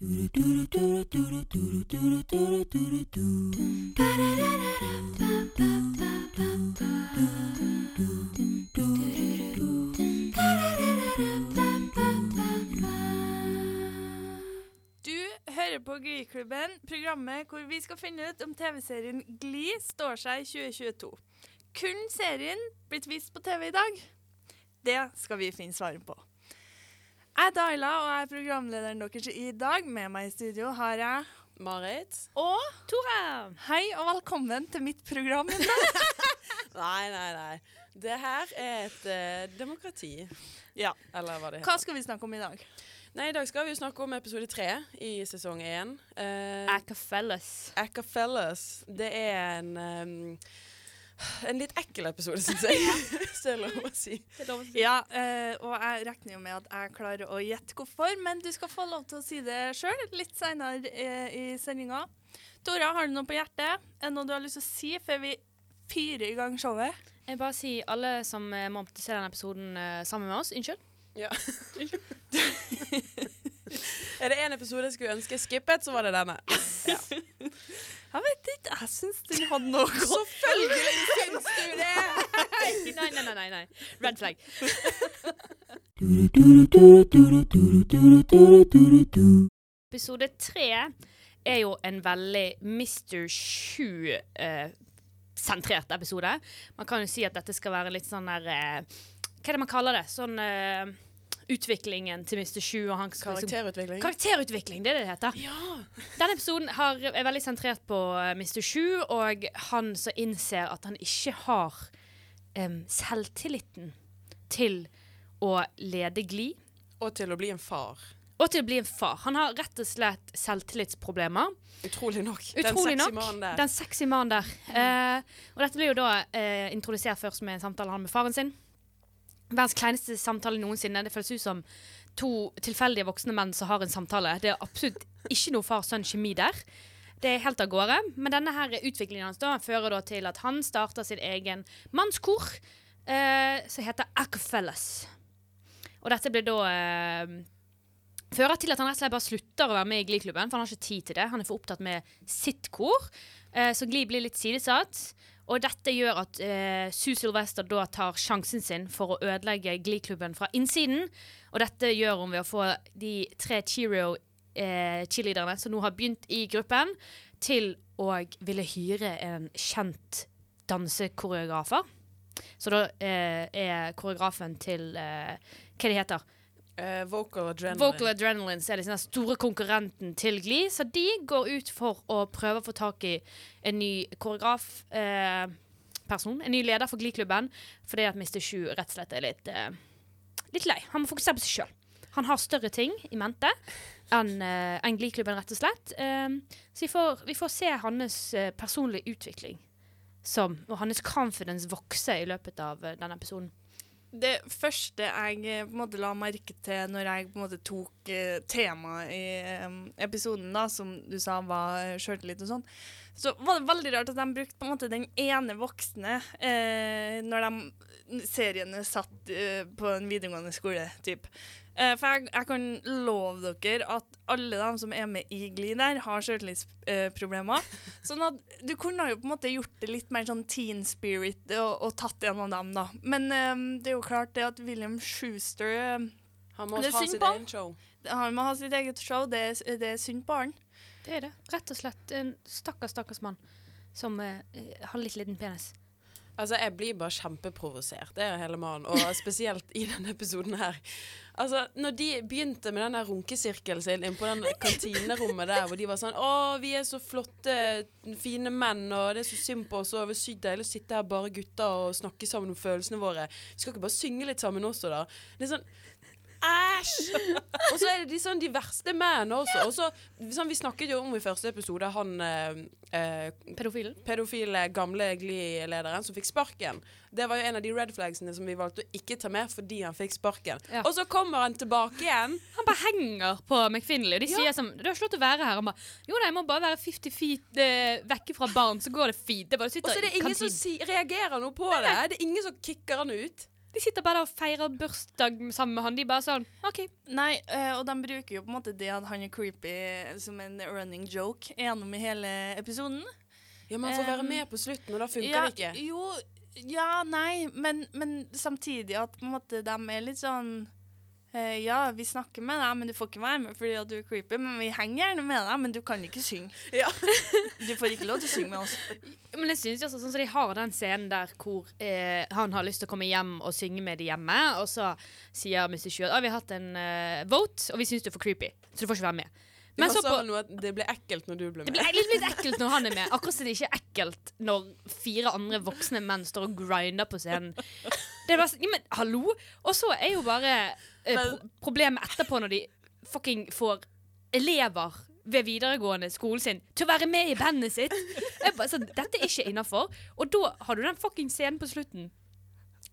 Du hører på Glee-klubben, programmet hvor vi skal finne ut om TV-serien Gli står seg i 2022. Kun serien blitt vist på TV i dag? Det skal vi finne svaret på. Jeg er Daila, og jeg er programlederen deres i dag. Med meg i studio har jeg Marit? Og Tore! hei og velkommen til mitt program. Nei, nei, nei. Det her er et eh, demokrati. Ja. Eller hva det heter. Hva skal vi snakke om i dag? Nei, I dag skal vi jo snakke om episode tre i sesong én. Uh, Acapellas. Acapellas. Det er en ehm, En litt ekkel episode, syns jeg. Hvis det er lov å si. Ja, eh, og jeg regner jo med at jeg klarer å gjette hvorfor, men du skal få lov til å si det sjøl litt seinere eh, i sendinga. Tora, har du noe på hjertet? Er det noe du har lyst til å si før vi fyrer i gang showet? Jeg bare si alle som eh, må se denne episoden sammen med oss, unnskyld. Ja. er det én episode jeg skulle ønske skippet, så var det denne. Ja. Jeg vet ikke, jeg syns den hadde noe godt. Selvfølgelig syns du det! nei, nei, nei, nei, nei. Red flag. Episode tre er jo en veldig Mr. Shoe-sentrert episode. Man kan jo si at dette skal være litt sånn der eh, Hva er det man kaller det? Sånn eh, utviklingen til Mr. Shu og hans liksom Karakterutvikling. Karakterutvikling, det er det det heter. Ja. Denne episoden har, er veldig sentrert på eh, Mr. Shu og han som innser at han ikke har um, selvtilliten til å lede Gli, Og til å bli en far. og til å bli en far. Han har rett og slett selvtillitsproblemer. Utrolig nok. Utrolig Den sexy mannen der. Den sexy mannen der. Uh, og dette blir jo da uh, introdusert først med en samtale han med faren sin. Verdens kleineste samtale noensinne. Det føles ut som to tilfeldige voksne menn som har en samtale. Det er absolutt ikke noe far-sønn-kjemi der. Det er helt av gårde. Men denne her utviklingen hans da fører da til at han starter sin egen mannskor, eh, som heter Acapellas. Og dette blir da eh, Fører til at han rett og slett bare slutter å være med i Glee-klubben, for han har ikke tid til det. Han er for opptatt med sitt kor, eh, så Glee blir litt sidesatt. Og dette gjør at eh, Sue Sylvester da tar sjansen sin for å ødelegge Glee-klubben fra innsiden. Og dette gjør hun ved å få de tre Cheerio-cheerleaderne som nå har begynt i gruppen, til å ville hyre en kjent dansekoreografer. Så da eh, er koreografen til eh, Hva de heter Eh, vocal adrenaline. Vocal Adrenaline er liksom den store konkurrenten til Glee. Så de går ut for å prøve å få tak i en ny koreograf. Uh, person, En ny leder for Glee-klubben. Fordi at Mr. Shoe rett og slett er litt, uh, litt lei. Han må fokusere på seg sjøl. Han har større ting i mente enn enn Glee-klubben, rett og slett. Så vi får, vi får se hans personlige utvikling. Som, og hans confidence vokse i løpet av denne episoden. Det første jeg eh, på en måte la merke til når jeg på en måte tok eh, temaet i eh, episoden, da, som du sa var eh, sjøltillit og sånn, så var det veldig rart at de brukte på en måte den ene voksne eh, når de seriene satt eh, på en videregående skole, typ. Eh, for jeg, jeg kan love dere at alle de som er med i Gli der, har sjøltillitsproblemer. sånn at du kunne jo på en måte gjort det litt mer sånn teen spirit og, og tatt en av dem, da. Men um, det er jo klart det at William Schuster eh, Han må Det er ha sitt eget show. han må ha sitt eget show. Det, er- det er synd på han. Det er det. Rett og slett en stakkars, stakkars mann som uh, har litt liten penis. Altså, jeg blir bare kjempeprovosert. Det er hele mannen. Og spesielt i denne episoden her. Altså, når de begynte med den der runkesirkelen sin inn på den kantinerommet der, hvor de var sånn Å, vi er så flotte, fine menn, og det er så synd på oss, og det er sykt deilig å sitte her bare gutter og snakke sammen om følelsene våre. Vi skal ikke bare synge litt sammen også, da? Det er sånn Æsj! Og så er det de, sånn, de verste mennene også. Og så, sånn, vi snakket jo om i første episode han eh, eh, Pedofilen. pedofile gamle Glee-lederen som fikk sparken. Det var jo en av de red flagsene som vi valgte å ikke ta med fordi han fikk sparken. Ja. Og så kommer han tilbake igjen. Han bare henger på McFinley. Og de sier som Du har slått å være her. Han bare Jo da, jeg må bare være 50 feet eh, vekke fra barn, så går det fint. Og så er det ingen som si reagerer noe på det. Det er ingen som kicker han ut. De sitter bare der og feirer bursdag sammen med han. De bare sånn OK. Nei, eh, og de bruker jo på en måte det at han er creepy som en running joke gjennom i hele episoden. Ja, men han får være Um, med på slutten, og da funker ja, det ikke. Jo, ja, nei, men, men samtidig at på en måte de er litt sånn uh, Ja, vi snakker med deg, men du får ikke være med fordi at du er creepy. Men vi henger gjerne med deg, men du kan ikke synge. Ja. Du får ikke lov til å synge med oss. Men jeg synes også sånn som De har den scenen der hvor eh, han har lyst til å komme hjem og synge med de hjemme, og så sier Mr. Sjø at ah, vi har hatt en uh, vote, og vi syns du er for creepy, så du får ikke være med. Men Men så på, noe at det ble ekkelt når du ble det med. blir litt, litt ekkelt når han er med. Akkurat som det ikke er ekkelt når fire andre voksne menn står og grinder på scenen. Det er bare sånn, ja, men hallo? Og så er jo bare eh, pro problemet etterpå når de fucking får elever ved videregående skolen sin til å være med i bandet sitt. Jeg bare, så Dette er ikke innafor. Og da har du den fucking scenen på slutten.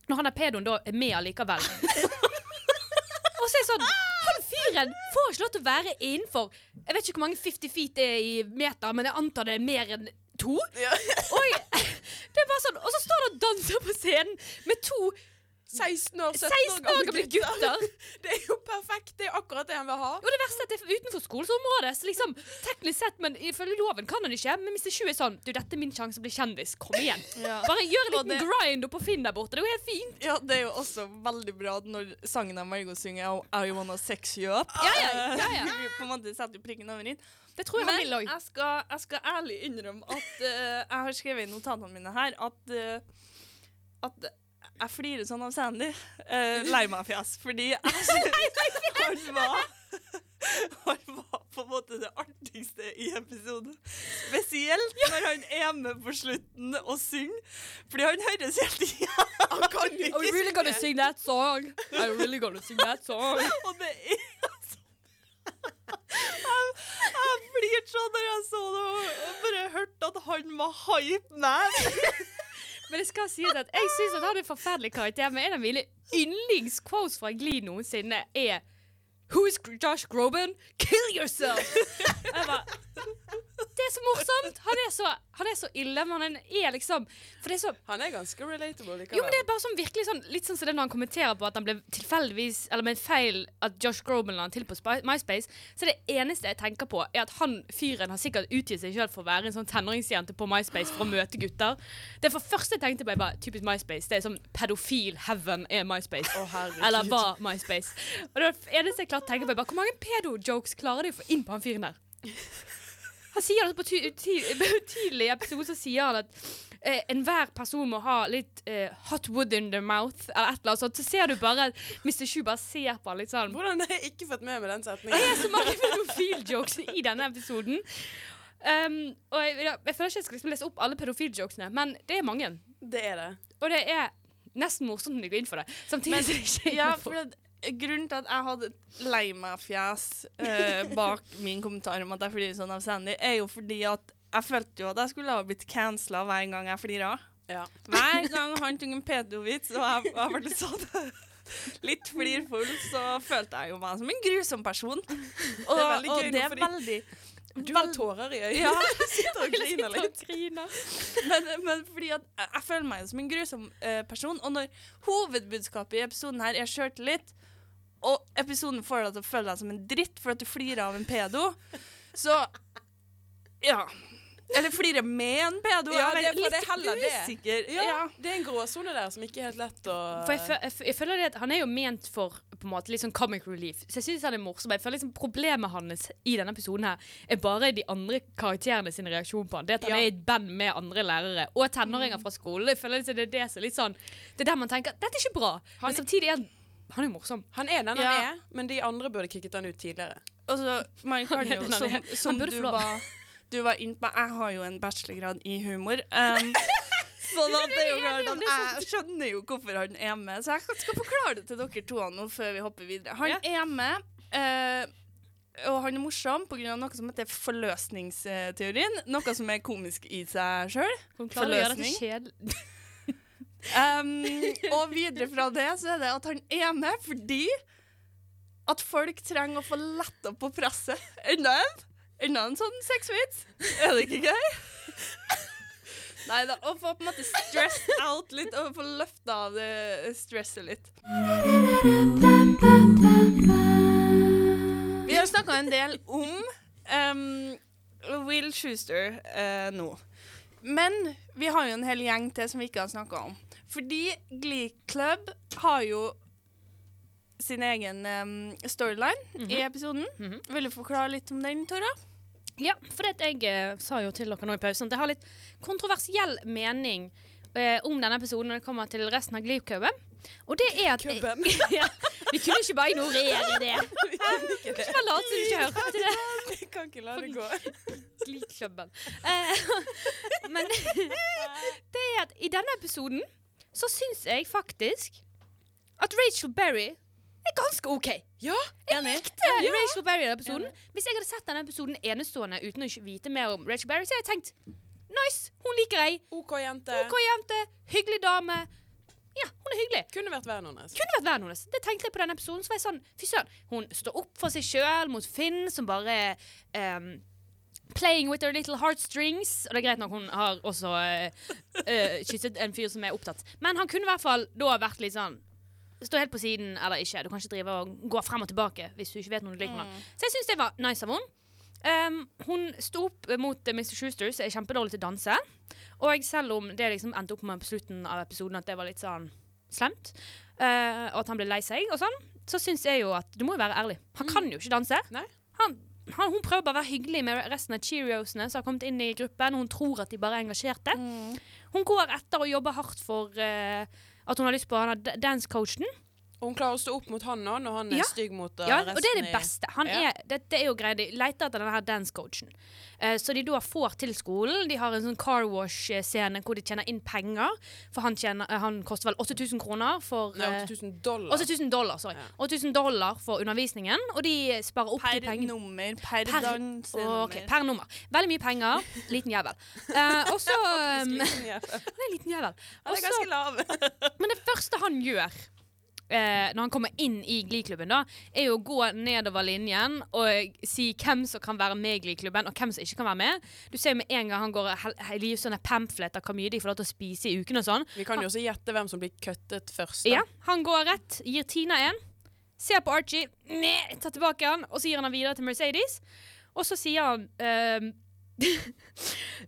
Når han er pedoen da er med allikevel. Og så er det sånn fyren får ikke lov til å være innenfor Jeg vet ikke hvor mange 50 feet er i meter, men jeg antar det er mer enn to. Ja. Oi, det er bare sånn Og så står han og danser på scenen med to 16 år, 17 16 år gamle gutter. Det er jo perfekt. Det er akkurat det han vil ha. Jo, det verste er at det er utenfor skolesområdet. Så liksom, teknisk sett, men ifølge loven kan han ikke. Men Mr. 20 er sånn Du, dette er min sjanse å bli kjendis. Kom igjen. Ja. Bare gjør en liten det- grind oppå Finn der borte. Det er jo helt fint. Ja, det er jo også veldig bra når sangen av Margot synger «Oh, I Wanna Sex You Up, Ja, ja, ja, ja. på en måte setter prikken over inn. Det tror jeg han Men vil òg. jeg skal, jeg skal ærlig innrømme at uh, jeg har skrevet i notatene mine her at, uh, at jeg flirer sånn av Sandy. Uh, lei meg-fjes. Fordi jeg han var Han var på en måte det artigste i episoden. Spesielt når han er med på slutten og synger. Fordi han høres helt igjen Han kan ikke we really gonna sing that song? I'm really gonna sing that song? Og det er Jeg, jeg flirte sånn når jeg så det og bare hørte at han var hype man. Men jeg skal sies at jeg syns han hadde en forferdelig karakter, men en av mine yndlingsquotes fra Glee noensinne er Who is Josh Groban? Kill yourself! Jeg bare, det er så morsomt! Han er så, han er så ille, men han er liksom det er så Han er ganske relatable likevel. jo, men det er bare sånn virkelig sånn Litt sånn som det når han kommenterer på at han ble tilfeldigvis Eller med en feil at Josh Groban la han til på MySpace. Så det eneste jeg tenker på, er at han fyren har sikkert utgitt seg sjøl for å være en sånn tenåringsjente på MySpace for å møte gutter. Det er for første jeg tenkte på, er bare typisk MySpace. Det er sånn pedofil heaven er MySpace. Herregud. Eller var MySpace. Og det eneste jeg klarte å tenke på, er bare hvor mange pedo-jokes klarer de å få inn på han fyren der? Han sier på ty ty tidlig episode så sier han at eh, enhver person må ha litt eh, hot wood in their mouth, eller et eller annet sånt. Så ser du bare at Mr. Sju bare ser på han litt sånn Hvordan har jeg ikke fått med meg den setningen? Det er så mange pedofil-jokes i denne episoden. Um, og jeg, jeg, jeg føler ikke jeg skal liksom lese opp alle pedofil-jokesene, men det er mange. Det er det. Og det er nesten morsomt når de går inn for det. Samtidig som det ikke er Ja, for det, Grunnen til at jeg hadde et lei meg-fjes eh, bak min kommentar om at jeg flirer sånn av Sandy, er jo fordi at jeg følte jo at jeg skulle ha blitt cancela hver gang jeg flira. Ja. Hver gang han tok en pedovits og jeg, jeg ble sånn litt flirfull, så følte jeg jo meg som en grusom person. Og, Det er veldig gøy det er veldig Du har tårer i øynene. Ja, Sitter og griner litt. Men, men fordi at jeg, jeg føler meg som en grusom uh, person. Og når hovedbudskapet i episoden her er sjøltillit, og episoden får deg til å føle deg som en dritt for at du flirer av en pedo, så Ja. Eller flirer med en pedo. Ja, det- for det er heller det. usikker. Ja, Ja. det er en gråsone der som ikke er helt lett å For jeg, jeg, jeg føler det at Han er jo ment for på en måte litt sånn comic relief. Så jeg synes han er morsom. Jeg føler liksom Problemet hans i denne episoden her er bare de andre karakterene sin reaksjon på han. Det at han Ja. er i et band med andre lærere og tenåringer fra skolen. Jeg føler liksom det er det som litt sånn Det er der man tenker dette er ikke bra. Men samtidig er han Han er jo morsom. Han er den han Ja. er, men de andre burde kicket han ut tidligere. Altså, man kan jo, som, som du var, du var inne på, jeg har jo en bachelorgrad i humor. Um, sånn at det er jo klart at jeg skjønner jo hvorfor han er med, så jeg skal forklare det til dere to nå før vi hopper videre. Han Ja. er med, Uh, og han er morsom pga. noe som heter forløsningsteorien. Noe som er komisk i seg sjøl. Forløsning. Um, og videre fra det så er det at han er med fordi at folk trenger å få letta på presset. Enda en. Enda en sånn sexvits. Er det ikke gøy? Nei da, å få på en måte stress out litt, og få løfta av det stresset litt. Vi har snakka en del om um, Will Schuster uh, nå. Men vi har jo en hel gjeng til som vi ikke har snakka om. Fordi Glee Club har jo sin egen um, storyline i episoden. Mhm. Vil du forklare litt om den, Tora? Ja, for det jeg eh, sa jo til dere nå i pausen at jeg har litt kontroversiell mening eh, om denne episoden når det kommer til resten av Glee-klubben. Og det er at Klubben. ja, Vi kunne ikke bare ignorere det. Ikke bare late som du ikke hørte det. Vi kan ikke la det gå. Glee-klubben. Eh, men det er at i denne episoden så syns jeg faktisk at Rachel Berry er ganske OK. Ja, Jeg likte Rachel Berry i den episoden. Hvis jeg hadde sett denne episoden enestående uten å vite mer om Rachel Berry, så hadde jeg tenkt nice, hun liker jeg. OK jente. OK jente, hyggelig dame. Ja, hun er hyggelig. Kunne vært vennen hennes. Kunne vært vennen hennes. Det tenkte jeg på denne episoden. Så var jeg sånn, fy søren. Hun står opp for seg sjøl mot Finn, som bare um, Playing with her little heartstrings. Og det er greit nok hun har også uh, kysset en fyr som er opptatt. Men han kunne i hvert fall da vært litt sånn Stå helt på siden eller ikke. Du kan ikke drive og gå frem og tilbake hvis du ikke vet noe du liker Mm. Så jeg syns det var nice av henne. Um, hun sto opp mot Mr. Schuster, som er kjempedårlig til å danse. Og selv om det liksom endte opp med på slutten av episoden at det var litt sånn slemt, uh, og at han ble lei seg og sånn, så syns jeg jo at du må jo være ærlig. Han kan jo ikke danse. Nei. Han, han, hun prøver bare å være hyggelig med resten av cheeriosene som har kommet inn i gruppen. Hun tror at de bare er engasjerte. Hun går etter og jobber hardt for uh, at hun har lyst på han dancecoachen. Og hun klarer å stå opp mot han nå, når han er Ja. stygg mot uh, Ja, resten og det er det beste. Han Ja. er, det, det er jo greia. De leter etter denne her dancecoachen. Uh, så de da får til skolen. De har en sånn car wash-scene hvor de tjener inn penger. For han, tjener, uh, han koster vel 8000 kroner for Nei, eh, 8000 dollar. 8000 dollar, sorry. Ja. 8000 dollar for undervisningen, og de sparer opp Per de pengene. nummer, per, Per- dansenummer. Ok, per nummer. Veldig mye penger. Liten jævel. Uh, og så um. Han er en liten jævel. Han er ganske lav. men det første han gjør eh, når han kommer inn i Glee-klubben, da, er jo å gå nedover linjen og si hvem som kan være med i Glee-klubben, og hvem som ikke kan være med. Du ser jo med en gang han går og gir sånne pamfletter hvor mye de får lov til å spise i uken og sånn. Vi kan jo også gjette hvem som blir kuttet først. da. Ja, han går rett, gir Tina en, ser på Archie, ne, tar tilbake han, og så gir han han videre til Mercedes. Og så sier han ehm,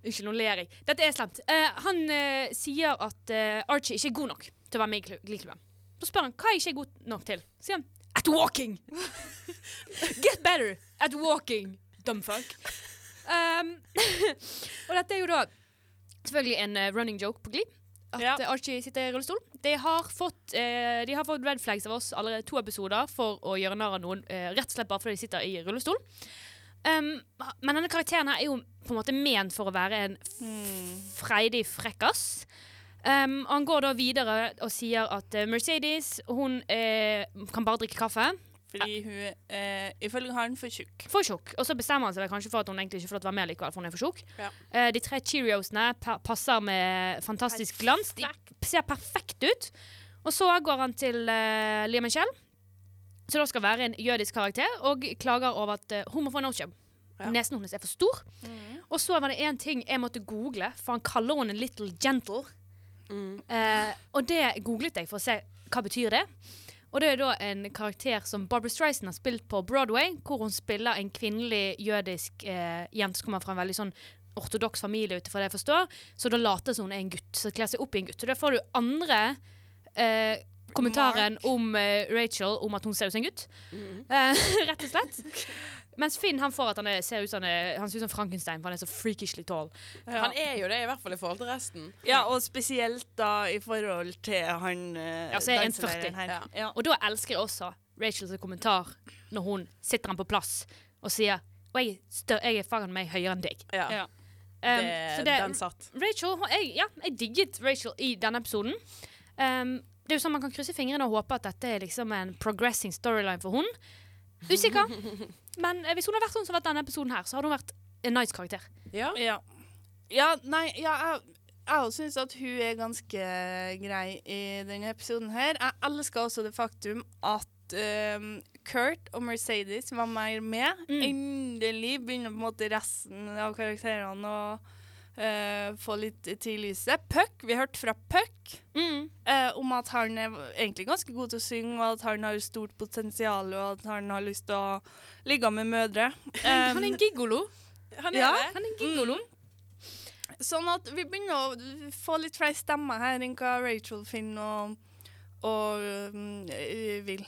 Unnskyld, nå ler jeg. Dette er slemt. Uh, han uh, sier at uh, Archie ikke er god nok til å være med i klu- Glee-klubben. Så spør han hva er jeg ikke god nok til. Så sier han at walking! Get better at walking, dumfuck. Um, og dette er jo da selvfølgelig en eh, running joke på Glee. At Ja. eh, Archie sitter i rullestol. De har, fått, eh, de har fått red flags av oss allerede to episoder for å gjøre narr av noen eh, rett og slett bare fordi de sitter i rullestol. Um, men denne karakteren her er jo på en måte ment for å være en freidig frekkas. Um, han går da videre og sier at eh, Mercedes hun eh, kan bare drikke kaffe. Fordi hun eh, ifølge han for tjukk. For tjukk. Og så bestemmer han seg kanskje for at hun egentlig ikke får lov til å være med likevel, for hun er for tjukk. Ja. Eh, de tre Cheeriosene pa passer med fantastisk glans. De ser perfekt ut. Og så går han til uh, Lia Michelle, som da skal være en jødisk karakter, og klager over at eh, hun må få en nose-job. Ja. Nesen hennes er for stor. Og så var det én ting jeg måtte google, for han kaller henne Little Gentle. Mm. Eh, og det googlet jeg for å se hva betyr det. Og det er da en karakter som Barbara Streisand har spilt på Broadway, hvor hun spiller en kvinnelig jødisk eh, jente som kommer fra en veldig sånn ortodoks familie, ut ifra det jeg forstår. Så da later som hun er en gutt, så kler seg opp i en gutt. Så da får du andre eh, kommentaren om uh, Rachel om at hun ser ut som en gutt. Eh, rett og slett. Mens Finn han får at han er, ser ut som, han er- han ser ut som Frankenstein, for han er så freakishly tall. Ja. Han er jo det, i hvert fall i forhold til resten. ja, og spesielt da i forhold til han eh, Ja, så er jeg danselæreren 1,40. Ja. Ja. Og da elsker jeg også Rachels kommentar når hun sitter han på plass og sier Og jeg, stør, jeg er faen meg høyere enn deg. Ja, Ja. Um, det, så det, den satt. Rachel, jeg, ja, jeg digget Rachel i denne episoden. Um, det er jo sånn Man kan krysse fingrene og håpe at dette er liksom en progressing storyline for hun. Usikker. Men eh, hvis hun har vært sånn som vært denne episoden her, så hadde hun vært en nice karakter. Ja. Ja. ja, nei, ja, jeg jeg syns at hun er ganske grei i denne episoden her. Jeg elsker også det faktum at ehm, Kurt og Mercedes var mer med. Mm. Endelig begynner på en måte resten av karakterene å eh, få litt til lyset. Puck, vi hørte fra Puck Mm. uh, om at han er egentlig ganske god til å synge, og at han har stort potensial, og at han har lyst til å ligge med mødre. Han er Um, en gigolo. Han er ja. det. Han er en gigolo. Sånn at vi begynner å få litt flere stemmer her enn hva Rachel finner og, og um, eh, vil.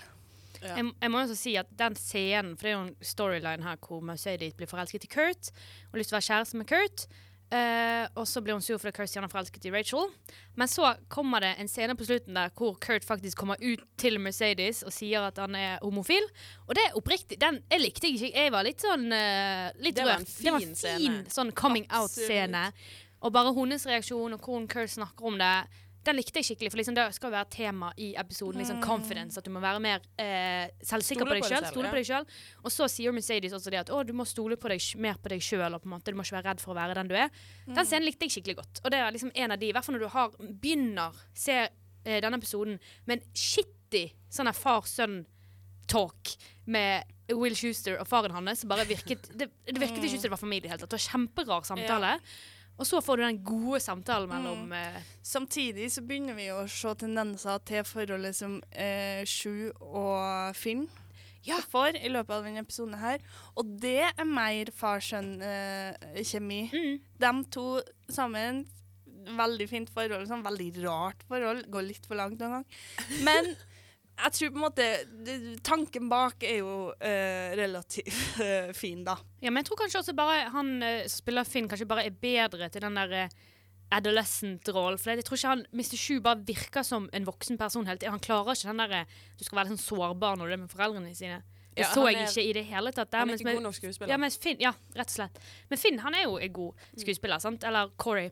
Ja. Jeg, jeg må også si at den scenen, for det er jo en storyline her hvor Mercedes blir forelsket i Kurt og har lyst til å være kjæreste med Kurt. Eh, og så blir hun sur fordi gjerne er forelsket i Rachel. Men så kommer det en scene på slutten der hvor Kurt faktisk kommer ut til Mercedes og sier at han er homofil. Og det er oppriktig. Den jeg likte jeg ikke. Jeg var litt sånn uh, litt Det rørt. Det var fin en scene. fin sånn coming out-scene. Og bare hennes reaksjon og hvordan Kurt snakker om det. Den likte jeg skikkelig, for liksom det skal jo være tema i episoden. Liksom confidence, At du må være mer eh, selvsikker på deg sjøl. Stole ja. på deg selv. Og så sier Mercedes også det at å, du må stole på deg, mer på deg sjøl. Du må ikke være redd for å være den du er. Den scenen likte jeg skikkelig godt. Og det er liksom en av de, i hvert fall når du har, begynner se eh, denne episoden med en shitty sånn far-sønn-talk med Will Schuster og faren hans. Bare virket, det, det virket ikke som det var familie. i det hele tatt. Det var kjemperar samtale. Og så får du den gode samtalen mellom eh, Samtidig så begynner vi å se tendenser til forholdet som eh, Sju og Finn får i løpet av denne episoden her. Og det er mer far-sønn-kjemi. mm. De to sammen, veldig fint forhold, sånn veldig rart forhold. Går litt for langt noen gang. Men jeg tror på en måte Tanken bak er jo uh, relativt uh, fin, da. Ja, men jeg tror kanskje også bare han uh, spiller Finn, kanskje bare er bedre til den der eh, adolescent-rollen. For jeg tror ikke han Mr. Shu bare virker som en voksen person hele tiden. Han klarer ikke den der eh, Du skal være sånn sårbar når du er med foreldrene sine. Det Ja, så jeg er- ikke i det hele tatt. Der, Han er ikke med- god nok skuespiller. Ja, Finn, ja, rett og slett. Men Finn han er jo en god skuespiller, sant? Eller Corey.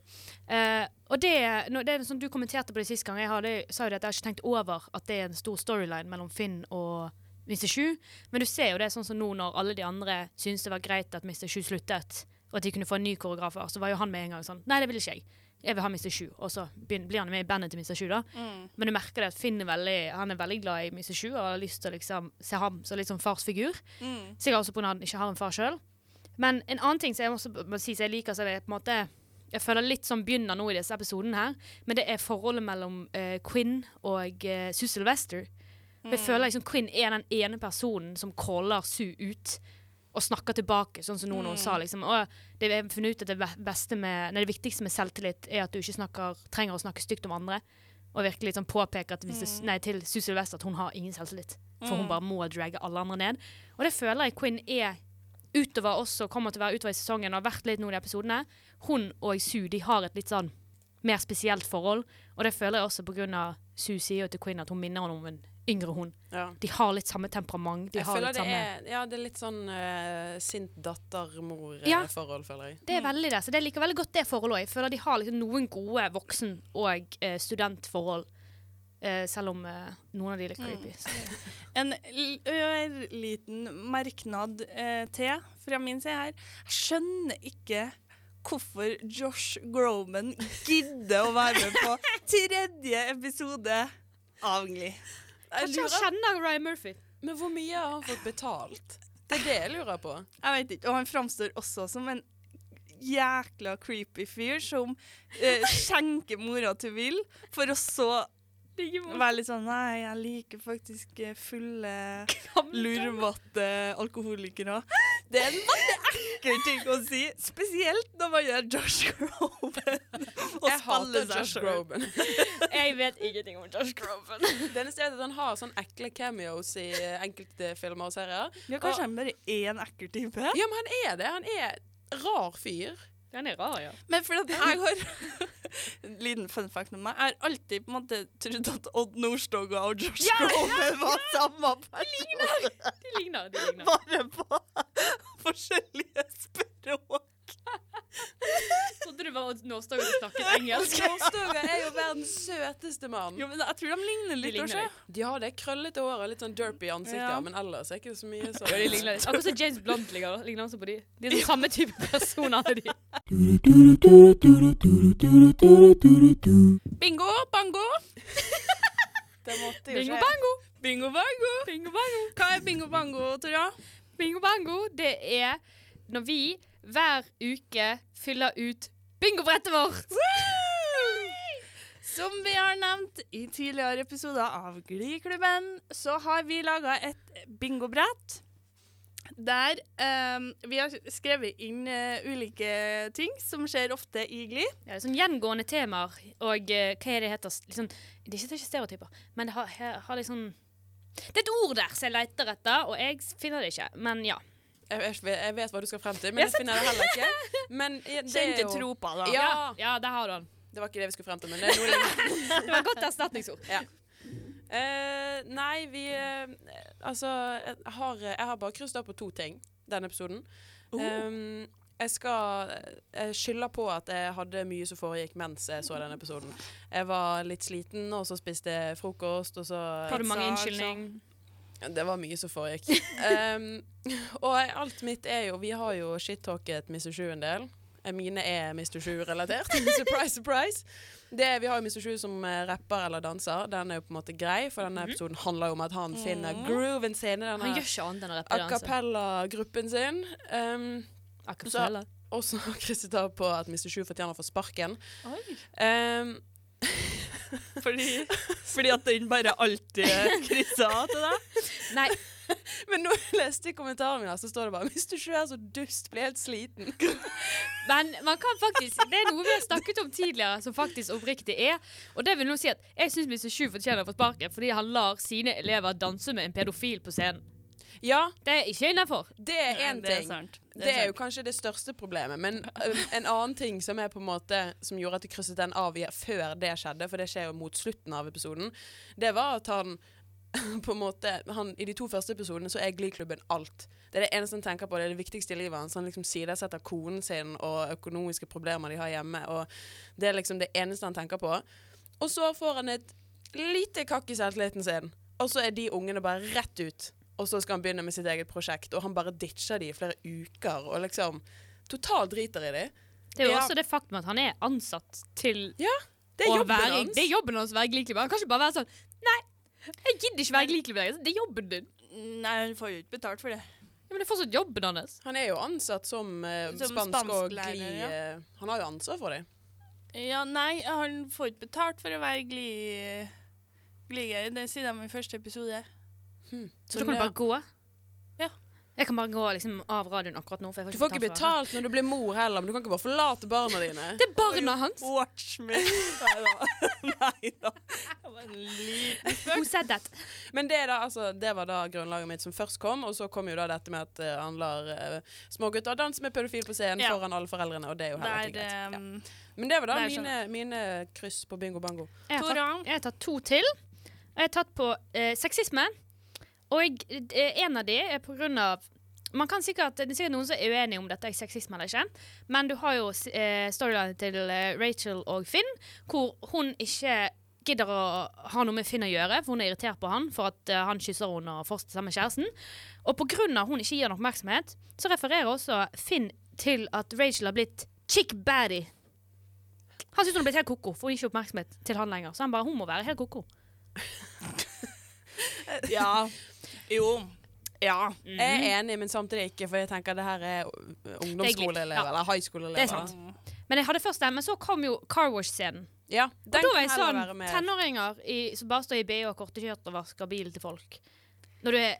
Uh, og det, no, det er sånn du kommenterte på det sist gang. Jeg hadde, sa jo det at jeg har ikke tenkt over at det er en stor storyline mellom Finn og Mr. Sju. Men du ser jo det sånn som nå når alle de andre syntes det var greit at Mr. Sju sluttet, og at de kunne få en ny koreografer, så var jo han med en gang sånn Nei, det vil ikke jeg. Jeg vil ha Mr. Sju. Og så blir han med i bandet til Mr. Sju, da. Men du merker det at Finn er veldig, han er veldig glad i Mr. Sju og har lyst til å liksom se ham som litt sånn farsfigur. Sikkert også pga. at han ikke har en far sjøl. Men en annen ting som jeg også må si som jeg liker, så jeg på en måte jeg føler litt som begynner nå i disse episodene her, men det er forholdet mellom uh, Quinn og uh, Sue Sylvester. Mm. Jeg føler liksom Quinn er den ene personen som caller Sue ut og snakker tilbake, sånn som noen, mm. sa liksom og det jeg har funnet ut at det, beste med, nei, det viktigste med selvtillit er at du ikke snakker, trenger å snakke stygt om andre. Og virkelig liksom påpeker at hvis det, nei, til Sue Sylvester at hun har ingen selvtillit. For hun bare må dragge alle andre ned. Og det føler jeg Quinn er utover oss og kommer til å være utover i sesongen og har vært litt nå i de episodene. Hun og Sue de har et litt sånn mer spesielt forhold. Og det føler jeg også av Sue sier jo til Quinn at hun minner henne om en yngre hun. Ja. De har litt samme temperament. De Jeg har føler litt det samme er, ja, det er litt sånn uh, sint Ja. datter-mor-forhold, føler jeg. Det er veldig det. Så det liker veldig godt det forholdet òg. Jeg føler de har liksom noen gode voksen- og uh, studentforhold. Uh, selv om eh, noen av de er litt creepy. Mm. En l- ørliten merknad eh, til fra min side her. Jeg skjønner ikke hvorfor Josh Groman gidder å være med på tredje episode av Glee. Kanskje han kjenner Ryan Murphy. Men hvor mye har han fått betalt? Det er det jeg lurer på. Jeg vet ikke, Og han framstår også som en jækla creepy fyr som eh, skjenker mora til Will, for å så være litt sånn Nei, jeg liker faktisk eh, fulle, lurvete alkoholikere. Det er en veldig ekkel ting å si, spesielt når man gjør Josh Groban og Jeg hater Josh. Groban. Jeg vet ingenting om Josh Groban. Det eneste er at han har sånne ekle cameos i enkelte filmer og serier. Ja, kanskje han bare er en ekkel type? Ja, men han er det. Han er rar fyr. Den er rar, ja. Men fordi at jeg har En liten fun fact om meg. Jeg har alltid på en måte trodd at Odd Nordstoga og Josh Groban var samme person. De ligner. de ligner. Bare på forskjellige språk. Trodde du var Nåstad og snakket engelsk. Nordstoga er jo verdens søteste mann. Jo, men jeg tror de ligner litt. De ligner også. De har det krøllete håret og litt sånn derpy ansikt, Ja. men ellers er ikke så mye sånn. Ja, de ligner litt. Akkurat som James Blunt ligner, ligner også på de. De er sånn samme type personer. de. Bingo, bango. Det måtte jo Bingo bango! Bingo, bango. Bingo bango! Hva er bingo, bango, Tora? Bingo bango, det er når vi hver uke fyller ut bingobrettet vårt! Som vi har nevnt i tidligere episoder av Gliklubben, så har vi laga et bingobrett. Der eh, vi har skrevet inn eh, ulike ting som skjer ofte i Gli. Ja, det er sånn gjengående temaer, og eh, hva er det heter? Liksom, det er ikke, det er ikke stereotyper, men det har, har, har liksom Det er et ord der som jeg leter etter, og jeg finner det ikke. Men ja. Jeg, jeg, jeg vet hva du skal frem til, men jeg finner det heller ikke. Men det Kjente jo tropa, da. Ja. ja, det har du. Det var ikke det vi skulle frem til, men det er noe lignende. Det var et godt erstatningsord. Ja. Uh, nei, vi uh, Altså, jeg har, jeg har bare krysset opp på to ting denne episoden. Um, jeg skal Jeg skylder på at jeg hadde mye som foregikk mens jeg så denne episoden. Jeg var litt sliten, og så spiste jeg frokost, og så Har du mange unnskyldning? Det var mye som foregikk. Um, og alt mitt er jo Vi har jo shit-talket Mr. Sju en del. Eh, Mine er Mr. Sju-relatert. surprise, surprise. Det, vi har jo Mr. Sju som eh, rapper eller danser. Den er jo på en måte grei, for denne episoden handler jo om at han finner grooven sin i Han denne a cappella-gruppen sin. Um, A cappella. og så krysset av på at Mr. Sju fortjener å få sparken. Um, Fordi, fordi at den bare alltid krysser av til deg. Nei, men nå leste jeg kommentaren min, her, så står det bare 'Mr. ikke er så dust, blir helt sliten'. men man kan faktisk Det er noe vi har snakket om tidligere som faktisk oppriktig er. Og det vil nå si at jeg syns Mr. Sju fortjener å få sparken fordi han lar sine elever danse med en pedofil på scenen. Ja, Det er ikke innafor. det er én Det er ting. Det er jo kanskje det største problemet, men en annen ting som måte Som gjorde at jeg krysset den av før det skjedde, for det skjer jo mot slutten av episoden, det var at han på en måte han, I de to første episodene så er Glee-klubben alt. Det er det eneste han tenker på, det er det viktigste i livet hans. Han liksom sidesetter konen sin og økonomiske problemer de har hjemme, og det er liksom det eneste han tenker på. Og så får han et lite kakk i selvtilliten sin, og så er de ungene bare rett ut. Og så skal han begynne med sitt eget prosjekt, og han bare ditcher de i flere uker. Og liksom totalt driter i de. Det er jo Ja. også det faktum at han er ansatt til Ja, det er å jobben være hans. Det er jobben hans å være gliklubber. Han kan ikke bare være sånn Nei, jeg gidder ikke være glikkelig med deg. Det er jobben din. Nei, han får jo ikke betalt for det. Ja, men det er fortsatt jobben hans. Han er jo ansatt som, uh, Som spansk og gli... ja. eh, han har jo ansvar for det. Ja, nei, han får ikke betalt for å være gli... Glier. Det sier de i første episode. Så da kan du bare gå. Ja. Jeg kan bare gå liksom, av radioen akkurat nå. Du får ikke betalt når du blir mor heller, men du kan ikke bare forlate barna dine. Det er barna hans. Watch me. Nei da. Det var en liten? Men det, da, altså, det var da grunnlaget mitt som først kom, og så kom jo da dette med at uh, han lar uh, smågutter danse med pedofil på scenen Ja. foran alle foreldrene, og det er jo heller ikke greit. Ja. um, Men det var da det mine, mine kryss på bingo bango. Jeg har, tatt, jeg har tatt to til. Jeg har tatt på uh, sexisme. Og jeg, eh, en av de er på grunn av man kan sikkert, Det er sikkert noen som er uenige om dette er sexisme eller ikke. Men du har jo eh, storylinen til eh, Rachel og Finn, hvor hun ikke gidder å ha noe med Finn å gjøre, for hun er irritert på han for at eh, han kysser henne og fortsetter sammen med kjæresten. Og på grunn av hun ikke gir henne oppmerksomhet, så refererer også Finn til at Rachel har blitt chick baddie. Han syns hun har blitt helt koko, for hun gir ikke oppmerksomhet til han lenger. Så han bare hun må være helt koko. Ja. Jo. Ja. Jeg er enig, men samtidig ikke, for jeg tenker det her er ungdomsskoleelever, Ja. eller high school-elever. Det er sant. Men jeg hadde først den, men så kom jo Car Wash-scenen. Ja, Og da var jeg sånn tenåringer i, som bare står i BH og kortekjørt og vasker bilen til folk. Når du er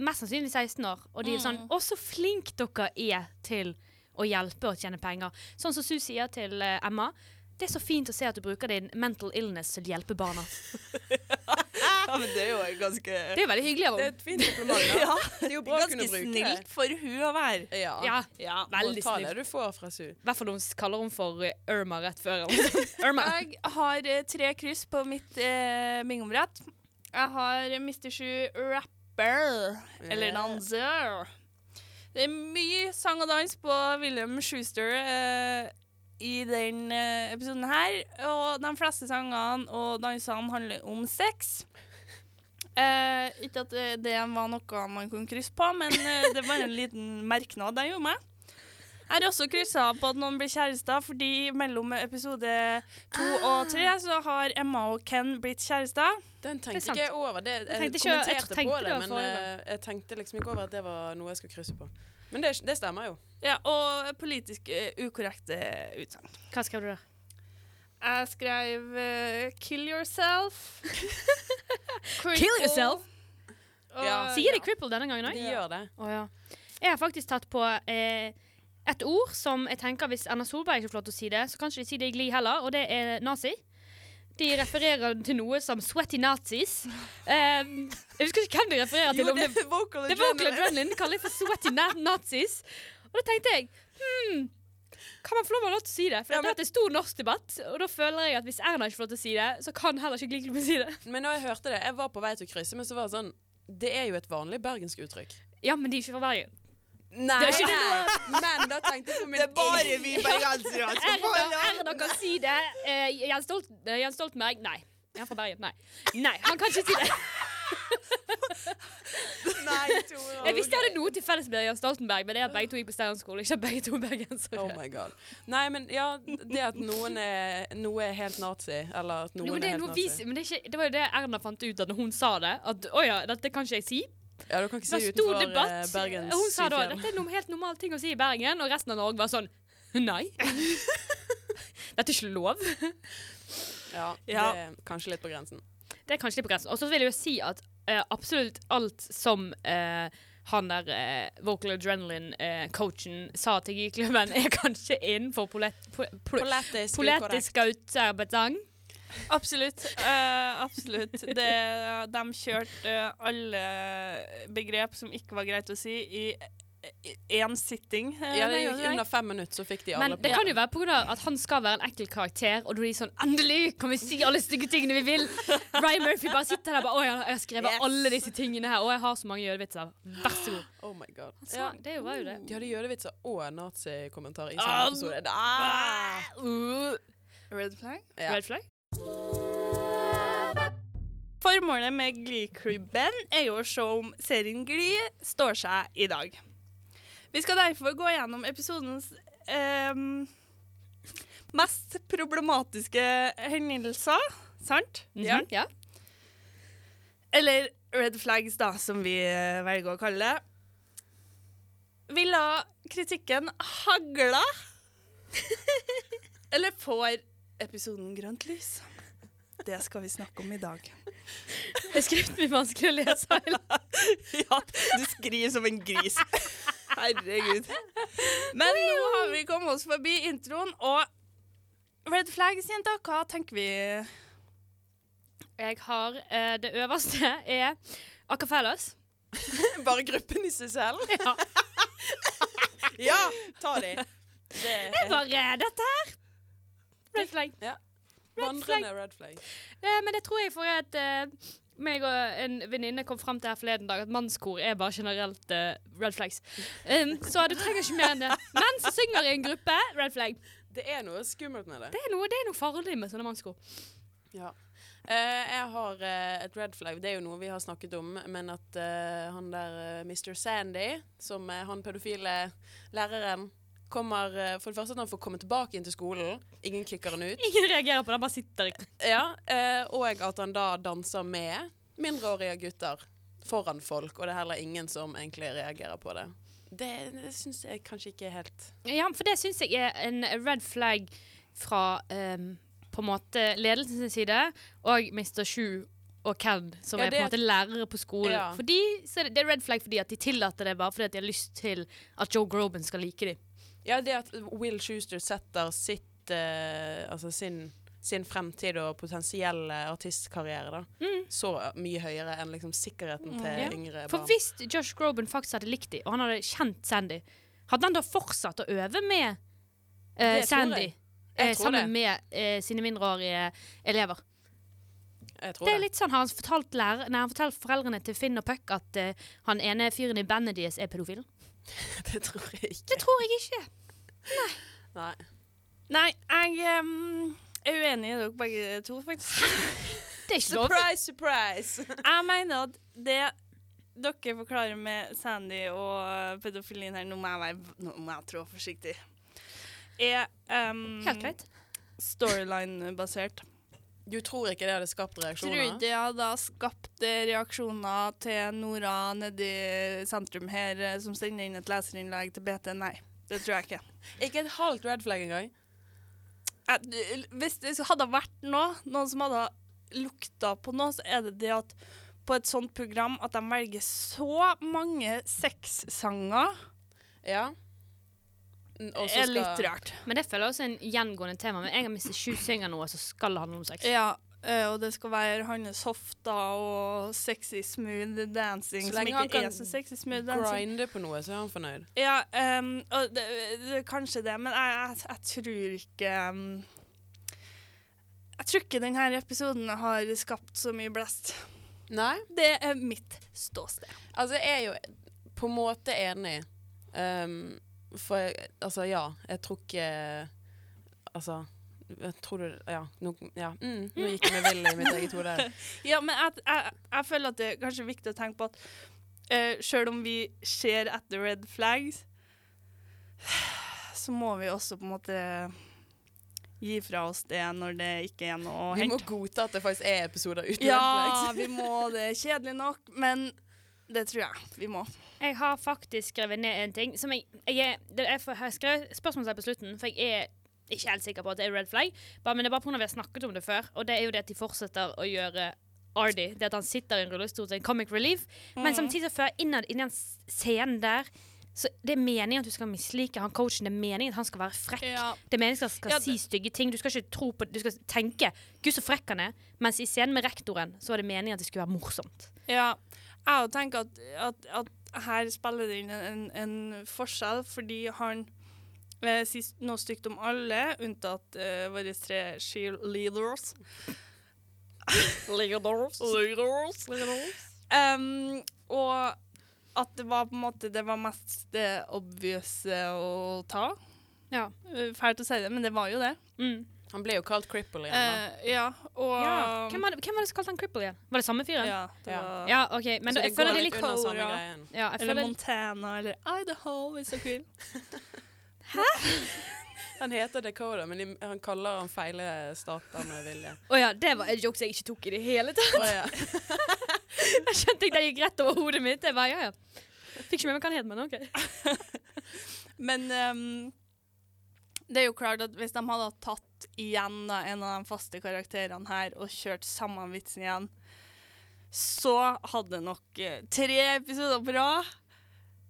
mest sannsynlig 16 år, og de er sånn Å, så flink dere er til å hjelpe og tjene penger. Sånn som Sue sier til eh, Emma. Det er så fint å se at du bruker din mental illness til å hjelpe barna. ja, men det er jo ganske Det er jo veldig hyggelig av Det er et fint kompliment. Ja. Det er jo bra å kunne bruke Ganske snilt for hun å være. Ja. Ja, Ja. veldig Ta snilt. det du får fra Su. I hvert fall når hun kaller henne for eh, Irma rett før. Irma. Jeg har eh, tre kryss på mitt eh, bingobrett. Jeg har Mr. Sju rapper, eller Nanzer. danser. Det er mye sang og dans på William Schuster eh, i den eh, episoden her. Og de fleste sangene og dansene handler om sex. Eh, ikke at det, det var noe man kunne krysse på, men eh, det var en liten merknad jeg gjorde meg. Jeg har også kryssa på at noen blir kjærester, fordi mellom episode to og tre så har Emma og Ken blitt kjærester. Den tenkte ikke jeg over. Det, jeg, tenkte ikke- jeg kommenterte tenkte på det men forrige eh, jeg tenkte liksom ikke over at det var noe jeg skulle krysse på. Men det, det stemmer jo. Ja, og politisk uh, ukorrekte utsagn. Hva skrev du der? Jeg skrev uh, 'kill yourself'. Kill yourself? Og, Ja. Sier de ja. cripple denne gangen òg? De gjør det. Oh, ja. Jeg har faktisk tatt på eh, et ord som jeg tenker hvis Erna Solberg ikke får lov til å si det, så kan ikke de si det i Gli heller, og det er nazi. De refererer til noe som 'sweaty nazis'. Um, jeg husker ikke hvem de refererer til. Jo, det, er vocal Adrenaline. det er vocal adrenaline. De kaller det for 'sweaty na nazis'. Og da tenkte jeg hmm, kan man få lov til å si det? For Ja, dette har vært stor norsk debatt, og da føler jeg at hvis Erna ikke får lov til å si det, så kan heller ikke Glinklubb si det. Men når jeg hørte det, jeg var på vei til å krysse, men så var det sånn Det er jo et vanlig bergensk uttrykk. Ja, men de er ikke fra Bergen. Nei, Det er men da tenkte jeg på min vi bergensere Erna, Erna kan si det. Uh, Jens, Stolt, eh, Jens Stoltenberg Nei. Er han fra Bergen? Nei. Nei, han kan ikke si det. Jeg visste jeg hadde noe til felles med Jørn Stoltenberg, men det er at begge to gikk på Steinerskolen, ikke at begge to er bergensere. Oh my god. Nei, men ja, det at noen er, noe er helt nazi, eller at noen no, det, er helt noe nazi. men det, ikke, det var jo det Erna fant ut da hun sa det. At å ja, dette kan ikke jeg si. Ja, du kan ikke si utenfor debatt. eh, Bergens hun sa da dette er noen helt normal ting å si i Bergen, og resten av Norge var sånn Nei. Dette er ikke lov. Ja, Ja. det er kanskje litt på grensen. Det er kanskje litt på grensen. Og så vil jeg jo si at eh, absolutt alt som eh, han der eh, vocal adrenaline-coachen sa til Gyklubben, er kanskje innenfor polet, po, po. Absolutt. Uh, absolutt. Det, de kjørte eh, alle begrep som ikke var greit å si, i én sitting. eh, Ja, det gikk under fem minutter, så fikk de Men på det kan jo være pga. at han skal være en ekkel karakter, og da er de sånn Endelig kan vi si alle stygge tingene vi vil! Ryan Murphy bare sitter der og bare Å, jeg har skrevet Yes. alle disse tingene her, og jeg har så mange jødevitser. Vær så god. Oh my god. Så, det var jo det. De hadde jødevitser og nazikommentar i samme episode. Ah! Uh, Red flag. Ja. Red flag? Formålet med Glee-klubben er jo å se om serien Glee står seg i dag. Vi skal derfor gå gjennom episodens eh, mest problematiske hendelser, sant? Mhm, ja. Eller red flags, da, som vi eh, velger å kalle det. Ville kritikken hagle. Eller får episoden grønt lys? Det skal vi snakke om i dag. Det Er skriften min vanskelig å lese? Ja, du skriver som en gris. Herregud. Men nå har vi kommet oss forbi introen, og red flags, jenta, hva tenker vi? Jeg har eh, Det øverste er Acafellas. Bare gruppen i seg selv? Ja. Ja, ta de. Det er bare dette her. Red flag. ja. Red Vandrende red flag. Eh, men det tror jeg for at eh, meg og en venninne kom fram til her forleden dag at mannskor er bare generelt uh, red flags. Um, så du trenger ikke mer enn det. Menn som synger i en gruppe, red flag. Det er noe skummelt med det. Det er noe, det er noe farlig med sånne mannskor. Ja. Uh, jeg har uh, et red flag. Det er jo noe vi har snakket om, men at uh, han der Mr. Sandy, som er han pedofile læreren, kommer eh, For det første at han får komme tilbake inn til skolen. Ingen kicker han ut. Ingen reagerer på det, han bare sitter. Ja, eh, og at han da danser med mindreårige gutter foran folk, og det er heller ingen som egentlig reagerer på det. Det, det syns jeg kanskje ikke er helt Ja, for det syns jeg er en red flag fra um, på en måte ledelsens side, og Mr. Shu og Ken, som Ja, er på en måte lærere på skolen. Ja. Fordi, så det, det er red flag fordi at de tillater det bare fordi at de har lyst til at Joe Groban skal like dem. Ja, det at Will Schuster setter sitt eh, Altså sin, sin fremtid og potensielle artistkarriere da så mye høyere enn liksom sikkerheten til Ja. yngre For hvis Josh Groban faktisk hadde likt dem, og han hadde kjent Sandy, hadde han da fortsatt å øve med eh, Sandy jeg. Jeg eh, sammen det. med eh, sine mindreårige elever? Jeg tror Det er litt sånn, Har han fortalt, lærer, nei, han fortalt foreldrene til Finn og Puck at uh, han ene fyren i bandet deres er pedofil? Det tror jeg ikke. Det tror jeg ikke. Nei. Nei, nei jeg um, er uenig i dere begge to, faktisk. Det er ikke lov. Surprise, surprise! Jeg mener at det dere forklarer med Sandy og pedofilien her, nå må jeg, være, nå må jeg trå forsiktig, er um, Helt greit. storyline-basert. Du tror ikke det hadde skapt Tror reaksjoner? ikke det hadde skapt eh, reaksjoner til Nora nedi sentrum her, eh, som sender inn et leserinnlegg til BT? Nei, Det tror jeg ikke. Ikke et halvt red flag engang. Hvis det hadde vært noe, noen som hadde lukta på noe, så er det det at på et sånt program at de velger så mange sexsanger, Ja. Mm, og er skal- litt rart. Men det føler jeg også er en gjengående tema. Med en gang Mr. Sju synger noe, så skal det handle om sex. Ja, eh, og det skal være hans hofter og sexy smooth dancing, Så lenge han kan så sexy smooth dancing. Grinde på noe, så er han fornøyd. Ja, um, og det, det kanskje det, men jeg, jeg, jeg tror ikke um, Jeg tror ikke denne episoden har skapt så mye blest. Nei. Det er mitt ståsted. Altså, jeg er jo på en måte enig. Ehm, for jeg- altså, ja, jeg tror ikke Altså jeg tror du Ja, nå, ja. Mm, nå gikk vi vill i mitt eget hode. Ja, men jeg, jeg, jeg føler at det er kanskje viktig å tenke på at uh, selv om vi ser etter red flags, så må vi også på en måte gi fra oss det når det ikke er noe å Vi må godta at det faktisk er episoder uten Ja, red flags. vi må det. Kjedelig nok, men det tror jeg vi må. Jeg har faktisk skrevet ned en ting som jeg, jeg, Jeg har skrevet spørsmålstegn på slutten, for jeg er ikke helt sikker på at det er red flag. Bare, men det er bare pga. vi har snakket om det før, og det er jo det at de fortsetter å gjøre Ardy. Det at han sitter i en rullestol til en comic relief. Men samtidig før innad i den scenen der så Det er meningen at du skal mislike han coachen. Det er meningen at han skal være frekk. Ja. Det er meningen at han skal Ja, si stygge ting. Du skal ikke tro på Du skal tenke 'Gud, så frekk han er'. Mens i scenen med rektoren så var det meningen at det skulle være morsomt. Ja, jeg tenker at, at, at her spiller det inn en, en forskjell, fordi han eh, sier noe stygt om alle, unntatt eh, våre tre cheerleaders. Leaders. Leaders. Um, og at det var på en måte Det var mest det obvious å ta. Ja. Eh, Fælt å si det, men det var jo det. Mm. Han ble jo kalt cripple igjen. da. Eh, ja, og ja. Hvem, var det, hvem var det som kalte han cripple igjen? Var det samme fyren? Ja, det Ja. var Ja, OK. Men Så da, jeg føler det er litt under samme Cora. greien. ja, jeg Eller føler, Montana eller Idaho, hvis dere vil. Han heter Dakota, men de, han kaller han feile stater med vilje. Å ja, det var en joke jeg ikke tok i det hele tatt. Å, ja. Jeg skjønte ikke det gikk rett over hodet mitt. Jeg bare, ja, ja. Fikk ikke med meg hva han het, men OK. Men ehm, det er jo klart at hvis de hadde tatt igjen da, en av de faste karakterene her og kjørt samme vitsen igjen, så hadde nok eh, tre episoder på rad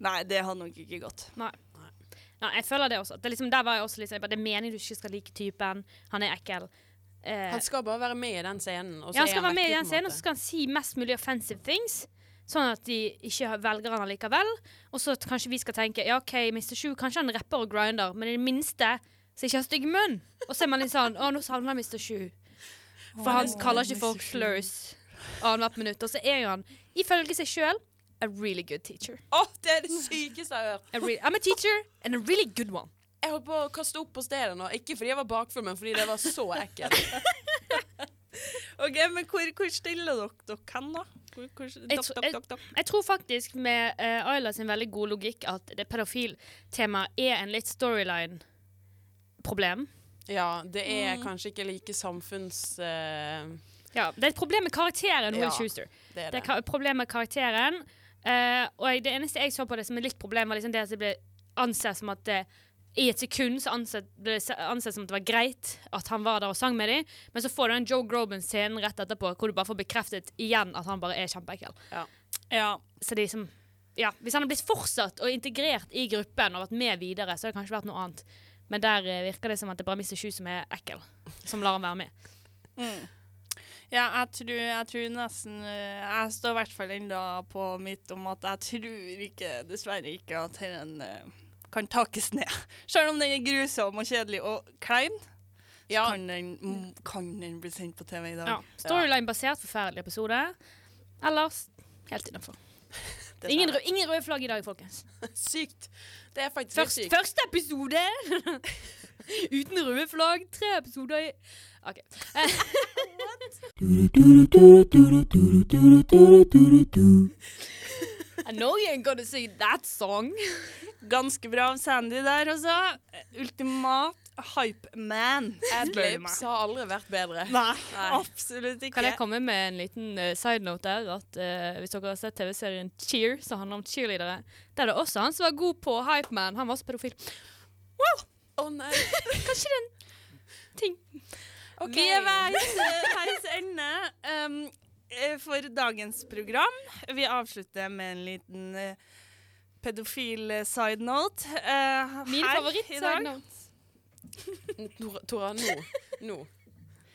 Nei, det hadde nok ikke gått. Nei, jeg føler det også. Det er liksom, der var jeg også bare, Det er meningen du ikke skal like typen. Han er ekkel. Eh, Han skal bare være med i den scenen. Og så ja, han er skal være med i den scenen, og så skal han si mest mulig offensive things. Sånn at de ikke velger han allikevel. Og så at kanskje vi skal tenke ja, OK, Mr. Shoe, kanskje han rapper og grinder, men i det minste så ikke har stygg munn. Og så er man litt sånn Å, nå savner jeg Mr. Shoe. For han kaller ikke folk slurs annethvert minutt. Og så er jo han, ifølge seg sjøl, a really good teacher. Å, det er det sykeste jeg har hørt! I'm a teacher and a really good one. Jeg holdt på å kaste opp på stedet nå. Ikke fordi jeg var bakfull, men fordi det var så ekkelt. OK, men hvor, hvor stiller dere dere hen, da? Hvor, hvor, Jeg tror- jeg-. Jeg tror faktisk med uh, Ayla sin veldig gode logikk at det pedofiltemaet er en litt storyline-problem. Ja, det er Mm. kanskje ikke like samfunns... Uh, Ja, det er et problem med karakteren Will Ja. Schuster. det er Det er det. et problem med karakteren. Uh, og jeg, det eneste jeg så på det som er litt problem, var liksom det at det ble ansett som at det, i et sekund så ansett, ble det ansett som at det var greit at han var der og sang med dem, men så får du den Joe Groban-scenen rett etterpå hvor du bare får bekreftet igjen at han bare er kjempeekkel. Ja. Så de som ja, Hvis han hadde blitt fortsatt og integrert i gruppen og vært med videre, så hadde det kanskje vært noe annet. Men der eh, virker det som at det bare er Mr. Shoe som er ekkel, som lar han være med. Mm. Ja, jeg tror, jeg tror nesten eh, Jeg står i hvert fall ennå på mitt om at jeg tror ikke, dessverre ikke, at den kan takes ned. Selv om den er grusom og kjedelig og klein, Ja, kan, den, kan den bli sendt på TV i dag. Ja. Storyline-basert, forferdelig episode. Ellers helt innafor. Ingen, rø- ingen røde flagg i dag, folkens. Sykt. Det er faktisk Først, sykt. første episode uten røde flagg. Tre episoder i OK. I know you ain't gonna sing that song. Ganske bra av Sandy der, altså. Ultimat hype man. spør du. Adlibs har aldri vært bedre. Nei, Nei. absolutt ikke. Kan jeg komme med en liten uh, side note der? At uh, Hvis dere har sett TV-serien Cheer, som handler om cheerleadere, der er det også han som var god på Hype Man. Han var også pedofil. Wow! Å nei. Kanskje det er en ting. Okay. Vi er veis, veis ende um, eh, for dagens program. Vi avslutter med en liten eh, pedofil eh, side note. Uh, Min favoritt i dag. side note. Tora, Tora, nå. Nå.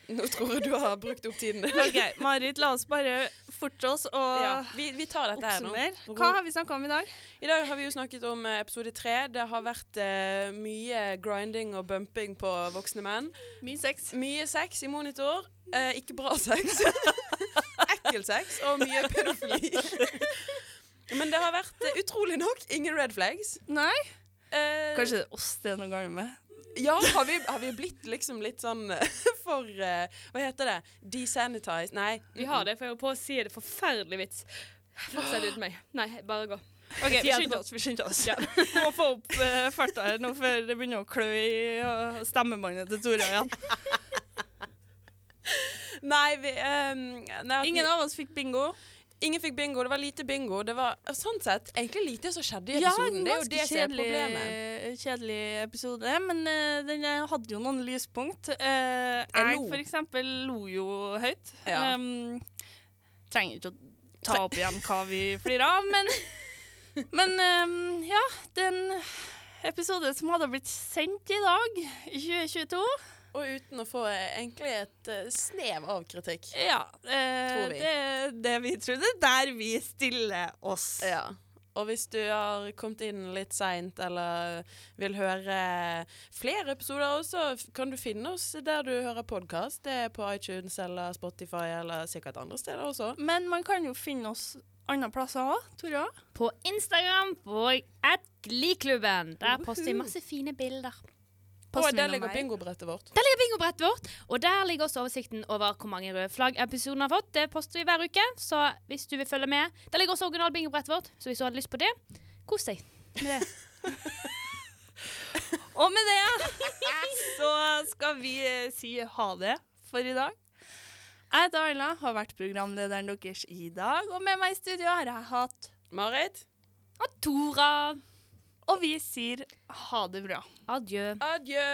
Nå tror jeg du har brukt opp tiden. OK, Marit, la oss bare forte oss og Ja, vi, vi tar dette her nå. Hva har vi snakka om i dag? I dag har vi jo snakket om eh, episode tre. Det har vært uh, mye grinding og bumping på voksne menn. Mye sex. Mye sex i monitor. Uh, ikke bra sex. Ekkel sex og mye pedofili. Men det har vært eh, utrolig nok ingen red flags. Nei? Eh, Kanskje det er oss det er noe galt med? Ja, har vi, har vi blitt liksom litt sånn eh, for uh, Hva heter det? Desanitized? Nei. Vi har det, for jeg holdt på å si det. Forferdelig vits. Fortsett uten meg. Nei, bare gå. OK, vi skynder oss. Vi skynder oss. Må få opp uh, farta her nå før det begynner å klø i uh, stemmebåndet til Tora igjen. Nei, vi um, nei, Ingen av oss fikk bingo. ingen fikk bingo. Det var lite bingo. Det var sånn sett egentlig lite som skjedde i episoden. Ja, det er jo det som er problemet. kjedelig episode, men uh, den eh, hadde jo noen lyspunkt. Uh, jeg for eksempel lo jo høyt. Ja. Um, trenger ikke å ta opp igjen hva vi flirer av, men, men um, ja, det er en episode som hadde blitt sendt i dag, i 2022. Og uten å få eh, egentlig et eh, snev av kritikk. Ja, eh, det er det vi trodde. Der vi stiller oss. Ja. Og hvis du har kommet inn litt seint eller vil høre flere episoder, så kan du finne oss der du hører podkast. Det er på iTunes eller Spotify eller sikkert andre steder også. Men man kan jo finne oss andre plasser òg, Tora. På Instagram på Glee-klubben. Der poster vi masse fine bilder. Og der ligger bingobrettet vårt. Der ligger bingobrettet vårt, og der ligger også oversikten over hvor mange røde flagg episoden har fått. Det poster vi hver uke, så hvis du vil følge med Der ligger også original bingobrettet vårt, så hvis du hadde lyst på det, kos deg med det. Og med det så skal vi eh, si ha det for i dag. Jeg heter Ayla, har vært programlederen deres i dag, og med meg i studio har jeg hatt Marit, Og Tora. Og vi sier ha det bra. Adjø. adjø!